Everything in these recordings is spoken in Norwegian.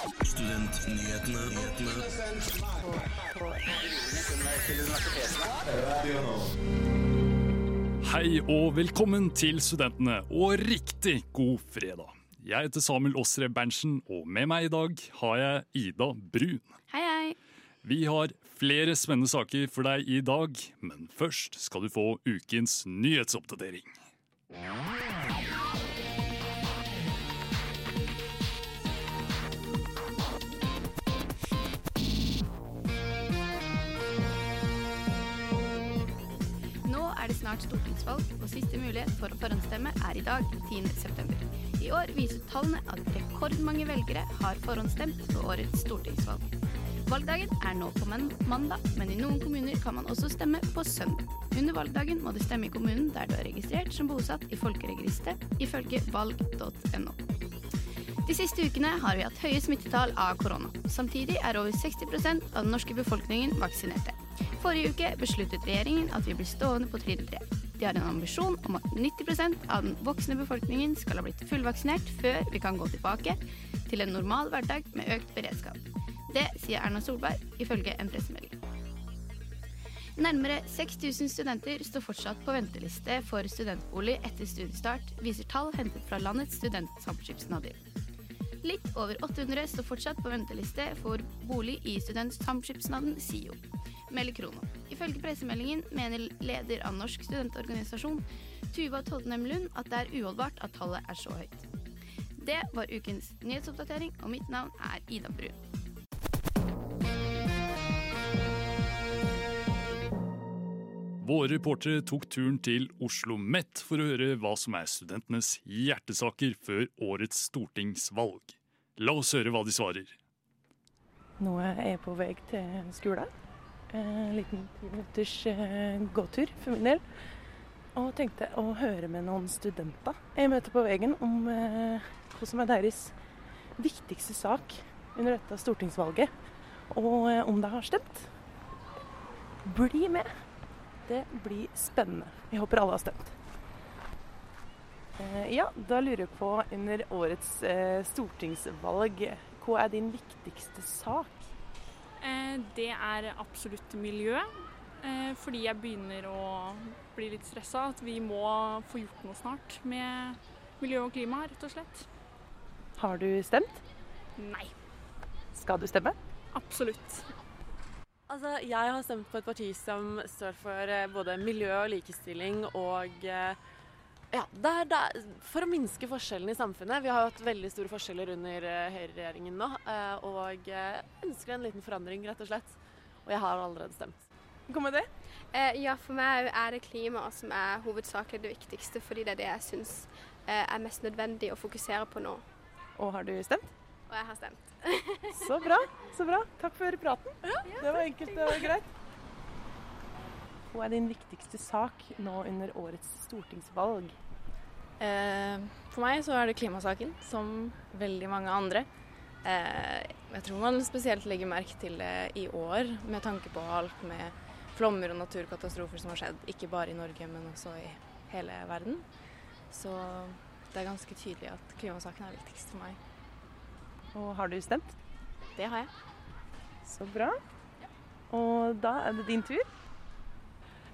Studentnyhetene. Hei og velkommen til studentene, og riktig god fredag. Jeg heter Samuel Åsre Berntsen, og med meg i dag har jeg Ida Brun. Hei, hei. Vi har flere spennende saker for deg i dag, men først skal du få ukens nyhetsoppdatering. Nå er det snart stortingsvalg, og siste mulighet for å forhåndsstemme er i dag, 10.9. I år viser tallene at rekordmange velgere har forhåndsstemt ved årets stortingsvalg. Valgdagen er nå på mandag, men i noen kommuner kan man også stemme på søndag. Under valgdagen må du stemme i kommunen der du er registrert som bosatt i folkeregisteret, ifølge valg.no. De siste ukene har vi hatt høye smittetall av korona. Samtidig er over 60% av den norske befolkningen vaksinerte. Forrige uke besluttet regjeringen at vi blir stående på trinn 3. De har en ambisjon om at 90% av den voksne befolkningen skal ha blitt fullvaksinert før vi kan gå tilbake til en normal hverdag med økt beredskap. Det sier Erna Solberg ifølge en pressemelding. Nærmere 6000 studenter står fortsatt på venteliste for studentbolig etter studiestart, viser tall hentet fra landets studentsamskipnader. Litt over 800 står fortsatt på venteliste for bolig i studentsamskipnaden SIO, melder Krono. Ifølge pressemeldingen mener leder av Norsk studentorganisasjon, Tuva Todnem Lund, at det er uholdbart at tallet er så høyt. Det var ukens nyhetsoppdatering, og mitt navn er Ida Brun. Våre reportere tok turen til Oslo Met for å høre hva som er studentenes hjertesaker før årets stortingsvalg. La oss høre hva de svarer. Nå er jeg på vei til skolen. En liten ti minutters eh, gåtur for min del. Og tenkte å høre med noen studenter jeg møter på veien om eh, hva som er deres viktigste sak under dette stortingsvalget. Og eh, om de har stemt. Bli med! Det blir spennende. Jeg håper alle har stemt. Eh, ja, da lurer jeg på under årets eh, stortingsvalg, hva er din viktigste sak? Eh, Det er absolutt miljø. eh, Fordi jeg begynner å bli litt stressa. At vi må få gjort noe snart med miljø og klima, rett og slett. Har du stemt? Nei. Skal du stemme? Absolutt. Altså, jeg har stemt på et parti som står for eh, både miljø og likestilling og eh, ja, det er, det er for å minske forskjellene i samfunnet. Vi har hatt veldig store forskjeller under eh, høyreregjeringen nå, eh, og eh, ønsker en liten forandring, rett og slett. Og jeg har allerede stemt. Hva med det? Eh, ja, for meg er det klimaet som er hovedsakelig det viktigste, fordi det er det jeg syns eh, er mest nødvendig å fokusere på nå. Og har du stemt? Og jeg har stemt. Så bra. så bra. Takk for praten. det var enkelt og greit. Hva er din viktigste sak nå under årets stortingsvalg? Eh, for meg så er det klimasaken, som veldig mange andre. Eh, jeg tror man spesielt legger merke til det i år, med tanke på alt med flommer og naturkatastrofer som har skjedd, ikke bare i Norge, men også i hele verden. Så det er ganske tydelig at klimasaken er viktigst for meg. Og har du stemt? Det har jeg. Så bra. Og da er det din tur.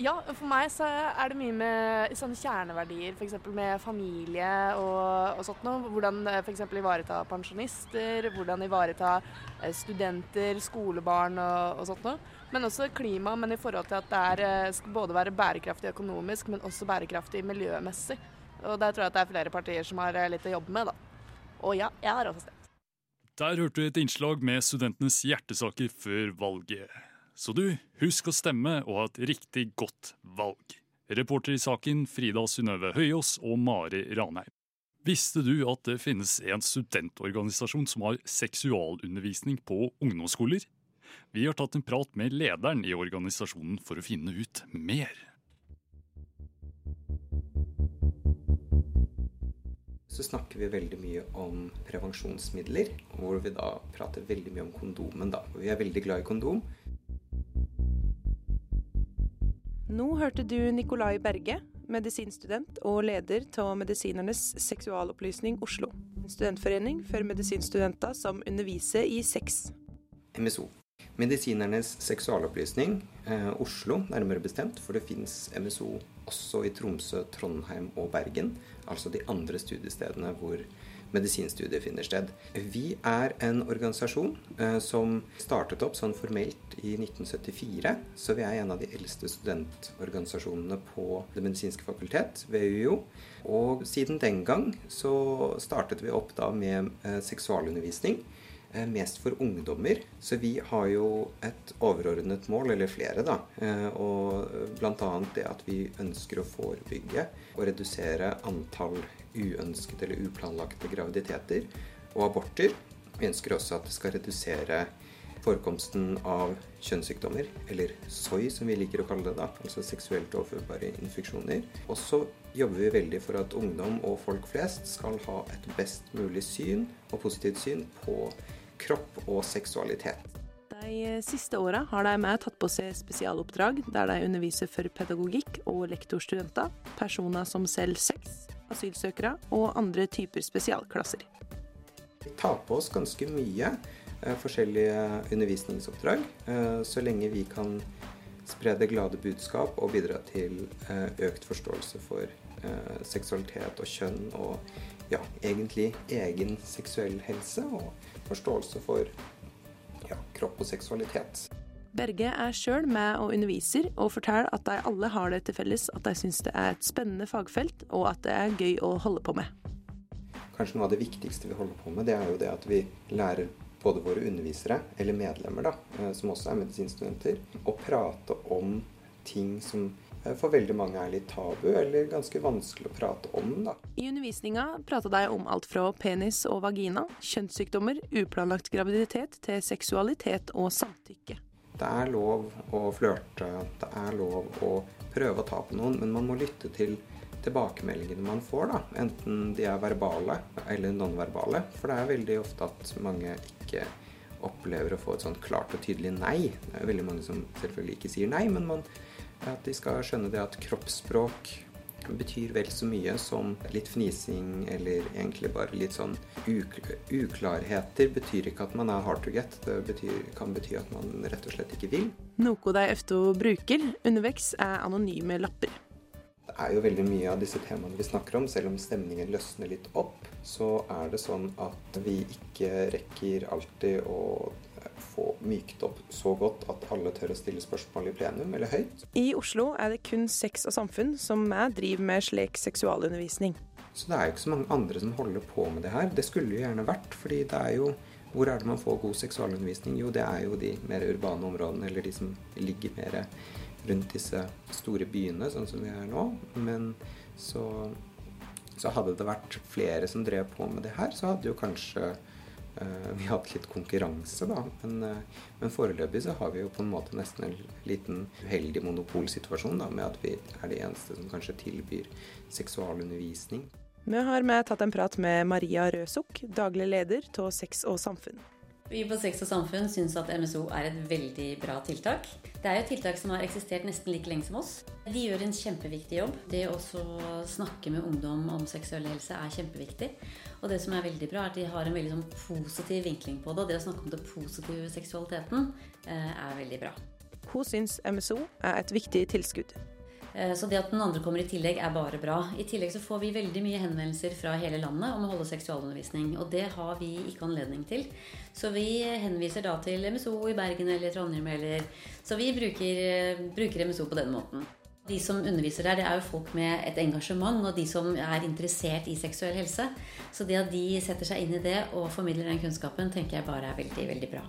Ja, for meg så er det mye med sånne kjerneverdier, f.eks. med familie og, og sånt noe. Hvordan f.eks. ivareta pensjonister, hvordan ivareta eh, studenter, skolebarn og, og sånt noe. Men også klima, men i forhold til at det er, eh, skal både være bærekraftig økonomisk, men også bærekraftig miljømessig. Og der tror jeg at det er flere partier som har eh, litt å jobbe med, da. Og ja, jeg har også stemt. Der hørte du et innslag med studentenes hjertesaker før valget. Så du, husk å stemme og ha et riktig godt valg. Reporter i saken Frida Synnøve Høyås og Mari Ranheim. Visste du at det finnes en studentorganisasjon som har seksualundervisning på ungdomsskoler? Vi har tatt en prat med lederen i organisasjonen for å finne ut mer. så snakker vi veldig mye om prevensjonsmidler, hvor vi da prater veldig mye om kondomen. da. Vi er veldig glad i kondom. Nå hørte du Nikolai Berge, medisinstudent og leder av Medisinernes seksualopplysning Oslo. studentforening for medisinstudenter som underviser i sex. MSO. Medisinernes seksualopplysning, eh, Oslo nærmere bestemt, for det fins MSO også i Tromsø, Trondheim og Bergen. Altså de andre studiestedene hvor medisinstudiet finner sted. Vi er en organisasjon eh, som startet opp sånn formelt i 1974. Så vi er en av de eldste studentorganisasjonene på Det medisinske fakultet ved UiO. Og siden den gang så startet vi opp da med eh, seksualundervisning. Eh, mest for ungdommer. Så vi har jo et overordnet mål, eller flere, da. Eh, og bl.a. det at vi ønsker å forebygge og redusere antall uønskede eller uplanlagte graviditeter og aborter. Vi ønsker også at det skal redusere forekomsten av kjønnssykdommer, eller SOI som vi liker å kalle det, da, altså seksuelt overførbare infeksjoner. Og så jobber vi veldig for at ungdom og folk flest skal ha et best mulig syn og positivt syn på kropp og seksualitet. De siste åra har de med tatt på seg spesialoppdrag der de underviser for pedagogikk og lektorstudenter, personer som selger sex, asylsøkere og andre typer spesialklasser. Vi tar på oss ganske mye eh, forskjellige undervisningsoppdrag, eh, så lenge vi kan spre det glade budskap og bidra til eh, økt forståelse for seksualitet og kjønn og ja, egentlig egen seksuell helse og forståelse for ja, kropp og seksualitet. Berge er sjøl med og underviser, og forteller at de alle har det til felles at de syns det er et spennende fagfelt, og at det er gøy å holde på med. Kanskje noe av det viktigste vi holder på med, det er jo det at vi lærer både våre undervisere, eller medlemmer, da, eh, som også er medisinstudenter, å prate om ting som for veldig mange er litt tabu, eller ganske vanskelig å prate om. da. I undervisninga prater de om alt fra penis og vagina, kjønnssykdommer, uplanlagt graviditet til seksualitet og samtykke. Det er lov å flørte, det er lov å prøve å ta på noen, men man må lytte til tilbakemeldingene man får, da. Enten de er verbale eller nonverbale. For det er veldig ofte at mange ikke opplever å få et sånt klart og tydelig nei. Det er veldig mange som selvfølgelig ikke sier nei, men man, at de skal skjønne det at kroppsspråk betyr vel så mye som litt fnising eller egentlig bare litt sånn uk uklarheter. Betyr ikke at man er hard to get. Det betyr, kan bety at man rett og slett ikke vil. Noe de ofte bruker underveis, er anonyme lapper. Det er jo veldig mye av disse temaene vi snakker om. Selv om stemningen løsner litt opp, så er det sånn at vi ikke rekker alltid å få mykt opp så godt at alle tør å stille spørsmål i plenum eller høyt. I Oslo er det kun Sex og samfunn som jeg driver med slik seksualundervisning. Så det er jo ikke så mange andre som holder på med det her. Det skulle jo gjerne vært, fordi det er jo Hvor er det man får god seksualundervisning? Jo, det er jo de mer urbane områdene, eller de som ligger mer rundt disse store byene, sånn som vi er nå. Men så, så hadde det vært flere som drev på med det her, så hadde jo kanskje uh, har hatt litt konkurranse, da. Men, uh, men, foreløpig så har vi jo på en måte nesten en liten uheldig monopolsituasjon da, med at vi er de eneste som kanskje tilbyr seksualundervisning. Vi har med tatt en prat med Maria Røsuk, daglig leder av Sex og samfunn. Vi på Sex og samfunn syns at MSO er et veldig bra tiltak. Det er jo et tiltak som har eksistert nesten like lenge som oss. De gjør en kjempeviktig jobb. Det å snakke med ungdom om seksuell helse er kjempeviktig. Og det som er veldig bra, er at de har en veldig sånn positiv vinkling på det. Og det å snakke om det positive seksualiteten eh, er veldig bra. Hun syns MSO er et viktig tilskudd. Eh, så det at den andre kommer i tillegg, er bare bra. I tillegg så får vi veldig mye henvendelser fra hele landet om å holde seksualundervisning. Og det har vi ikke anledning til. Så vi henviser da til MSO i Bergen eller Trondheim eller Så vi bruker, eh, bruker MSO på den måten. De som underviser der, det er jo folk med et engasjement, og de som er interessert i seksuell helse. Så det at de setter seg inn i det og formidler den kunnskapen, tenker jeg bare er veldig, veldig bra.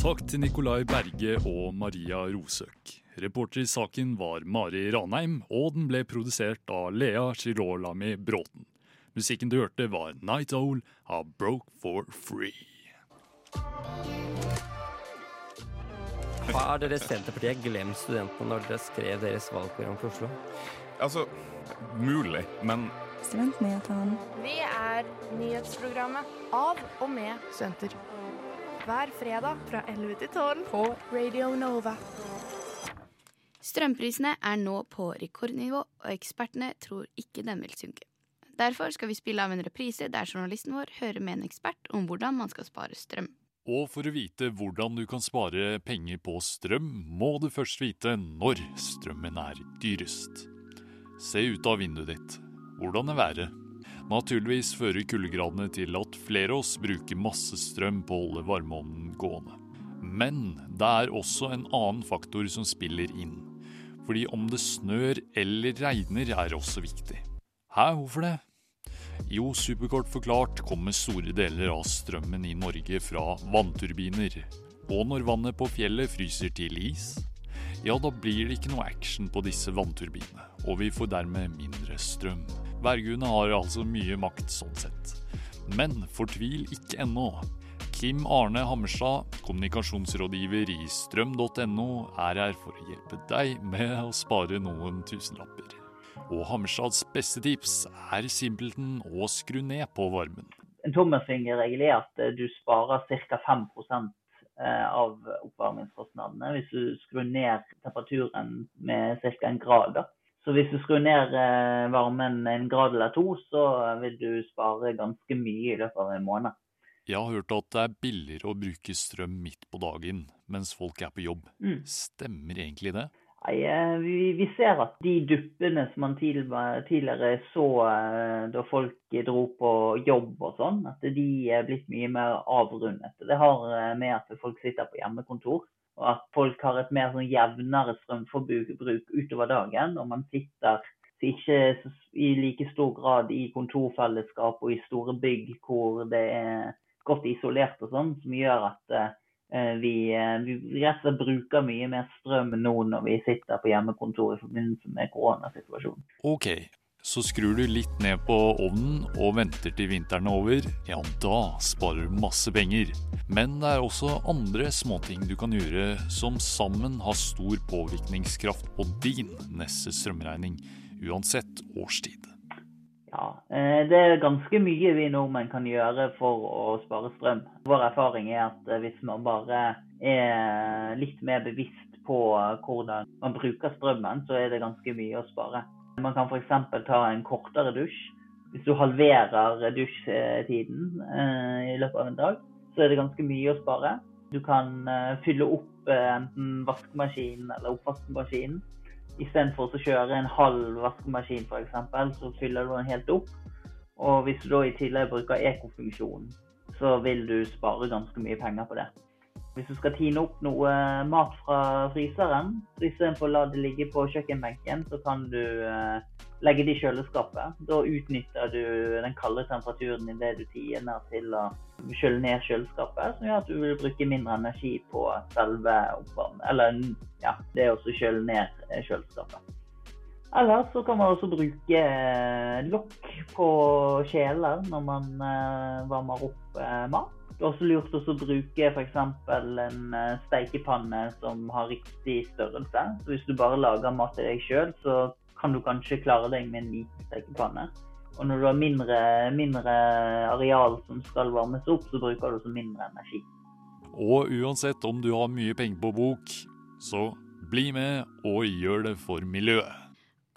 Takk til Nikolai Berge og Maria Rosøk. Reporter i saken var Mari Ranheim, og den ble produsert av Lea Chirolami Bråten. Musikken du hørte, var Night Owl av Broke for Free. Har dere Senterpartiet glemt studentene når dere skrev deres valgprogram for Oslo? Altså, mulig, men Studentnyhetene. Vi er nyhetsprogrammet av og med studenter hver fredag fra 11 til 12 på Radio Nova. Strømprisene er nå på rekordnivå, og ekspertene tror ikke den vil synke. Derfor skal vi spille av en reprise der journalisten vår hører med en ekspert om hvordan man skal spare strøm. Og for å vite hvordan du kan spare penger på strøm, må du først vite når strømmen er dyrest. Se ut av vinduet ditt. Hvordan er været? Naturligvis fører kuldegradene til at flere av oss bruker masse strøm på å holde varmeovnen gående. Men det er også en annen faktor som spiller inn. Fordi om det snør eller regner er også viktig. Hæ, hvorfor det? Jo, superkort forklart kommer store deler av strømmen i Norge fra vannturbiner. Og når vannet på fjellet fryser til is, ja, da blir det ikke noe action på disse vannturbinene, og vi får dermed mindre strøm. Værgudene har altså mye makt sånn sett. Men fortvil ikke ennå. Kim Arne Hammerstad, kommunikasjonsrådgiver i strøm.no, er her for å hjelpe deg med å spare noen tusenlapper. Og Hammerstads beste tips er simpelthen å skru ned på varmen. En tommelfingerregel er at eh, du sparer ca. 5 eh, av oppvarmingskostnadene hvis du skrur ned temperaturen med ca. en grad. Så hvis du skrur ned eh, varmen en grad eller to, så vil du spare ganske mye i løpet av en måned. Jeg har hørt at det er billigere å bruke strøm midt på dagen mens folk er på jobb. Mm. Stemmer egentlig det? Nei, eh, vi, vi, ser at de duppene som man tidligere så eh, da folk dro på jobb og sånn, at de er blitt mye mer avrundet. Det har med at folk sitter på hjemmekontor, og at folk har et mer sånn jevnere strømforbruk utover dagen. Og man sitter ikke i like stor grad i kontorfellesskap og i store bygg hvor det er godt isolert og sånn, som gjør at uh, vi, eh, vi rett og slett bruker mye mer strøm nå når vi sitter på hjemmekontor i forbindelse med koronasituasjonen. Ok, så skrur du litt ned på ovnen og venter til vinteren er over, ja da sparer du masse penger. Men det er også andre småting du kan gjøre som sammen har stor påvirkningskraft på din neste strømregning, uansett årstid. Ja, eh, Det er ganske mye vi nordmenn kan gjøre for å spare strøm. Vår erfaring er at eh, hvis man bare er litt mer bevisst på hvordan man bruker strømmen, så er det ganske mye å spare. Man kan f.eks. ta en kortere dusj. Hvis du halverer dusjtiden eh, i løpet av en dag, så er det ganske mye å spare. Du kan fylle opp enten vaskemaskinen eller oppvaskmaskinen Istedenfor å kjøre en halv vaskemaskin f.eks., så fyller du den helt opp. Og hvis du da i tillegg bruker ekofunksjonen, så vil du spare ganske mye penger på det. Hvis du skal tine opp noe mat fra fryseren, så istedenfor å la det ligge på kjøkkenbenken, så kan du eh, legge det i kjøleskapet. Da utnytter du den kalde temperaturen i det du tiner til å kjøle ned kjøleskapet, som gjør at du vil bruke mindre energi på selve oppvarmingen. Eller ja, det er også kjøle ned eh, kjøleskapet. Eller så kan man også bruke eh, lokk på kjeler når man eh, varmer opp mat. Det er også lurt å bruke f.eks. en steikepanne som har riktig størrelse. Så hvis du bare lager mat til deg sjøl, så kan du kanskje klare deg med en liten steikepanne. Og når du har mindre, mindre areal som skal varmes opp, så bruker du også mindre energi. Og uansett om du har mye penger på bok, så bli med og gjør det for miljøet.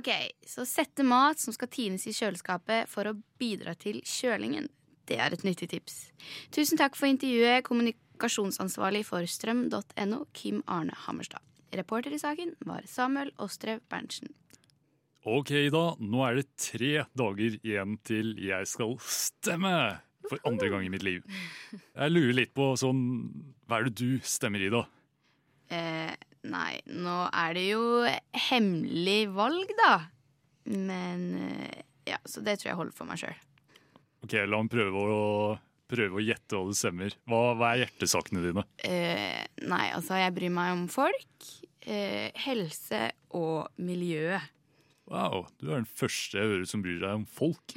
Ok, så sette mat som skal tines i kjøleskapet for å bidra til kjølingen. Det er et nyttig tips. Tusen takk for intervjuet, kommunikasjonsansvarlig for strøm.no, Kim Arne Hammerstad. Reporter i saken var Samuel Ostrev Berntsen. Ok, da. Nå er det tre dager igjen til jeg skal stemme. For andre gang i mitt liv. Jeg lurer litt på sånn Hva er det du stemmer i, da? Eh, nei, nå er det jo hemmelig valg, da. Men eh, ja, så det tror jeg holder for meg sjøl. Ok, la meg prøve å, prøve å gjette hva du stemmer. Hva, hva er hjertesakene dine? Eh, nei, altså, jeg bryr meg om folk, eh, helse og miljø. Wow, du er den første jeg hører som bryr deg om folk.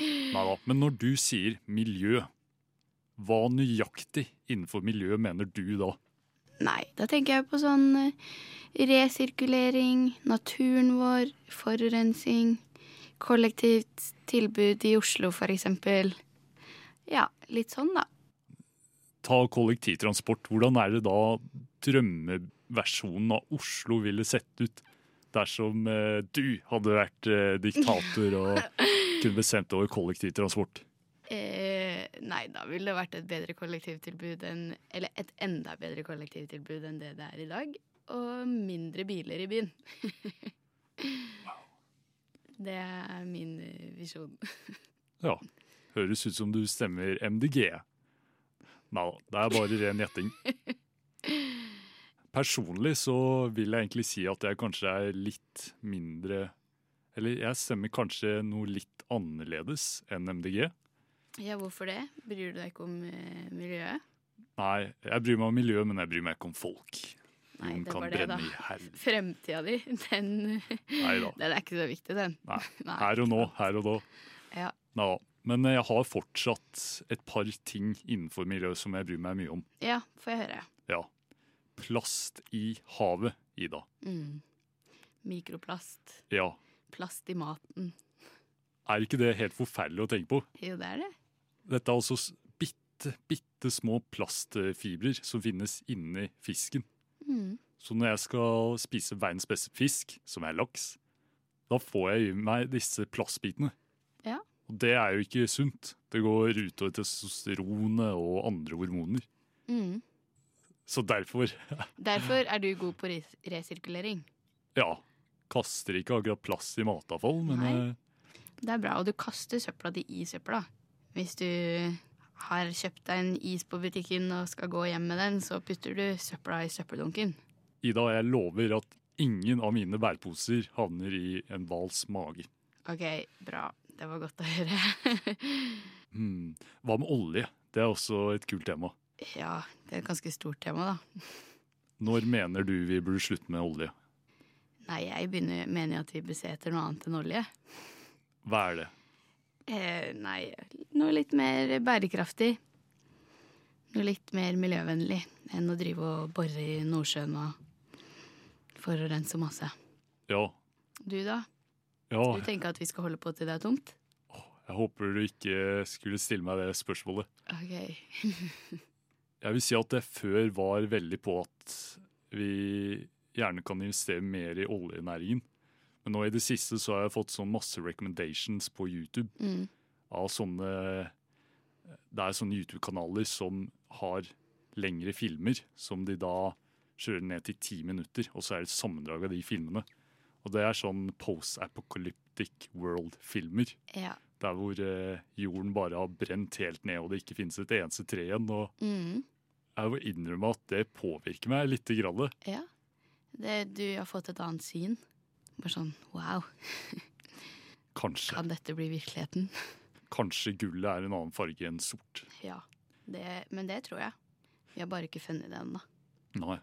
Nei da, men når du sier miljø, hva nøyaktig innenfor miljø mener du da? Nei, da tenker jeg på sånn eh, resirkulering, naturen vår, forurensing, kollektivt tilbud i Oslo for eksempel. Ja, litt sånn, da. Ta kollektivtransport. Hvordan er det da drømmeversjonen av Oslo ville sett ut dersom eh, du hadde vært eh, diktator og kunne bestemt over kollektivtransport? Eh, nei, da ville det vært et bedre kollektivtilbud enn Eller et enda bedre kollektivtilbud enn det det er i dag. Og mindre biler i byen. det er min eh, visjon. Ja. Høres ut som du stemmer MDG. Nei da, det er bare ren gjetting. Personlig så vil jeg egentlig si at jeg kanskje er litt mindre Eller jeg stemmer kanskje noe litt annerledes enn MDG. Ja, hvorfor det? Bryr du deg ikke om eh, miljøet? Nei, jeg bryr meg om miljøet, men jeg bryr meg ikke om folk. Nei, det var det, da. Fremtida di, den, den er ikke så viktig, den. Nei. Nei. Her og nå, her og nå. Ja. Nå. da. Men jeg har fortsatt et par ting innenfor miljøet som jeg bryr meg mye om. ja, får jeg høre. Ja. Plast i havet, Ida. Mm. Mikroplast. Ja. Plast i maten. Er ikke det helt forferdelig å tenke på? Jo, det er det. Dette er altså bitte, bitte små plastfibrer som finnes inni fisken. Mm. Så når jeg skal spise verdens beste fisk, som er laks, da får jeg i meg disse plastbitene. Ja. Og det er jo ikke sunt. Det går utover testosteronet og andre hormoner. Mm. Så derfor, Derfor er du god på res resirkulering. ja, kaster ikke akkurat plast i matavfall, men Nei. eh, Det er bra, og du kaster søpla di i søpla. Hvis du har kjøpt deg en is på butikken og skal gå hjem med den, så putter du søpla i søppeldunken. Ida, jeg lover at ingen av mine bærposer havner i en hvals mage. OK, bra. Det var godt å høre. Hmm. Hva med olje? Det er også et kult tema. ja, det er et ganske stort tema, da. Når mener du vi burde slutte med olje? Nei, jeg begynner, mener at vi bør se etter noe annet enn olje. Hva er det? Eh, nei, noe litt mer bærekraftig. Noe litt mer miljøvennlig enn å drive og bore i Nordsjøen og forurense masse. Ja. Du da? ja. Du tenker at vi skal holde på til det er tomt? Jeg håper du ikke skulle stille meg det spørsmålet. Ok. Jeg vil si at jeg før var veldig på at vi gjerne kan investere mer i oljenæringen. Men nå i det siste så har jeg fått sånn masse recommendations på YouTube Mm. av sånne Det er sånne YouTube-kanaler som har lengre filmer, som de da kjører ned til ti minutter, og så er det et sammendrag av de filmene. Og det er sånn post-apocalyptic world-filmer. Ja. Der hvor eh, jorden bare har brent helt ned, og det ikke finnes et eneste tre igjen. Og Mm. jeg må innrømme at det påvirker meg litt. Grann. Ja. Det, du har fått et annet syn. Bare sånn wow, Kanskje, kan dette bli virkeligheten? kanskje gullet er en annen farge enn sort. Ja. Det, men det tror jeg. Vi har bare ikke funnet det ennå. Nei.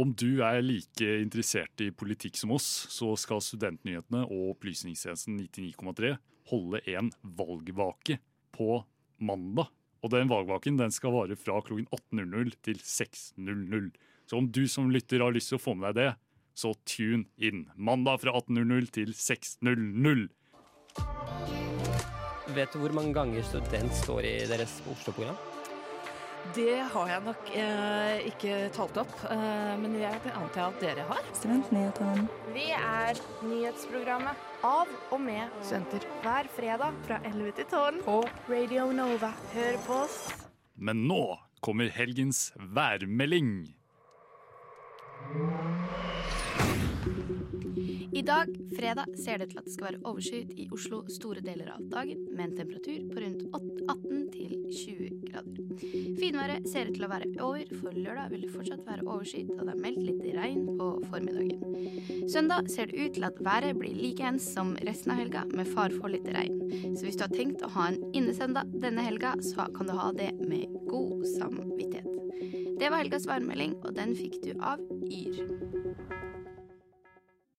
Om du er like interessert i politikk som oss, så skal Studentnyhetene og Opplysningstjenesten 99,3 holde en valgvake på mandag. Og den valgvaken den skal vare fra klokken 18.00 til 6.00. Så om du som lytter har lyst til å få med deg det, så tune inn. Mandag fra 18.00 til 6.00. Vet du hvor mange ganger student står i deres Oslo-program? Det har jeg nok eh, ikke talt opp, eh, men jeg det antar jeg at dere har. Studentnyhetene. Vi er nyhetsprogrammet av og med studenter hver fredag fra 11 til 12 på Radio Nova. Hør på oss. Men nå kommer helgens værmelding. I dag, fredag, ser det til at det skal være overskyet i Oslo store deler av dagen, med en temperatur på rundt 18 til 20 grader. Finværet ser ut til å være over, for lørdag vil det fortsatt være overskyet, og det er meldt litt regn på formiddagen. Søndag ser det ut til at været blir likeens som resten av helga, med far for litt regn. Så hvis du har tenkt å ha en innesøndag denne helga, så kan du ha det med god samvittighet. Det var helgas værmelding, og den fikk du av Yr.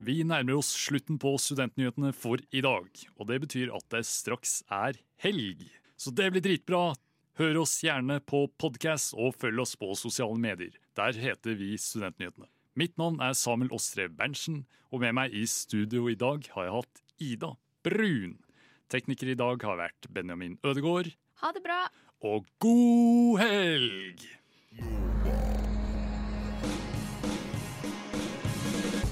Vi nærmer oss slutten på Studentnyhetene for i dag, og det betyr at det straks er helg. Så det blir dritbra. Hør oss gjerne på podkast og følg oss på sosiale medier. Der heter vi Studentnyhetene. Mitt navn er Samuel Åstrev Berntsen, og med meg i studio i dag har jeg hatt Ida Brun. Tekniker i dag har vært Benjamin Ødegård. Ha det bra! Og god helg!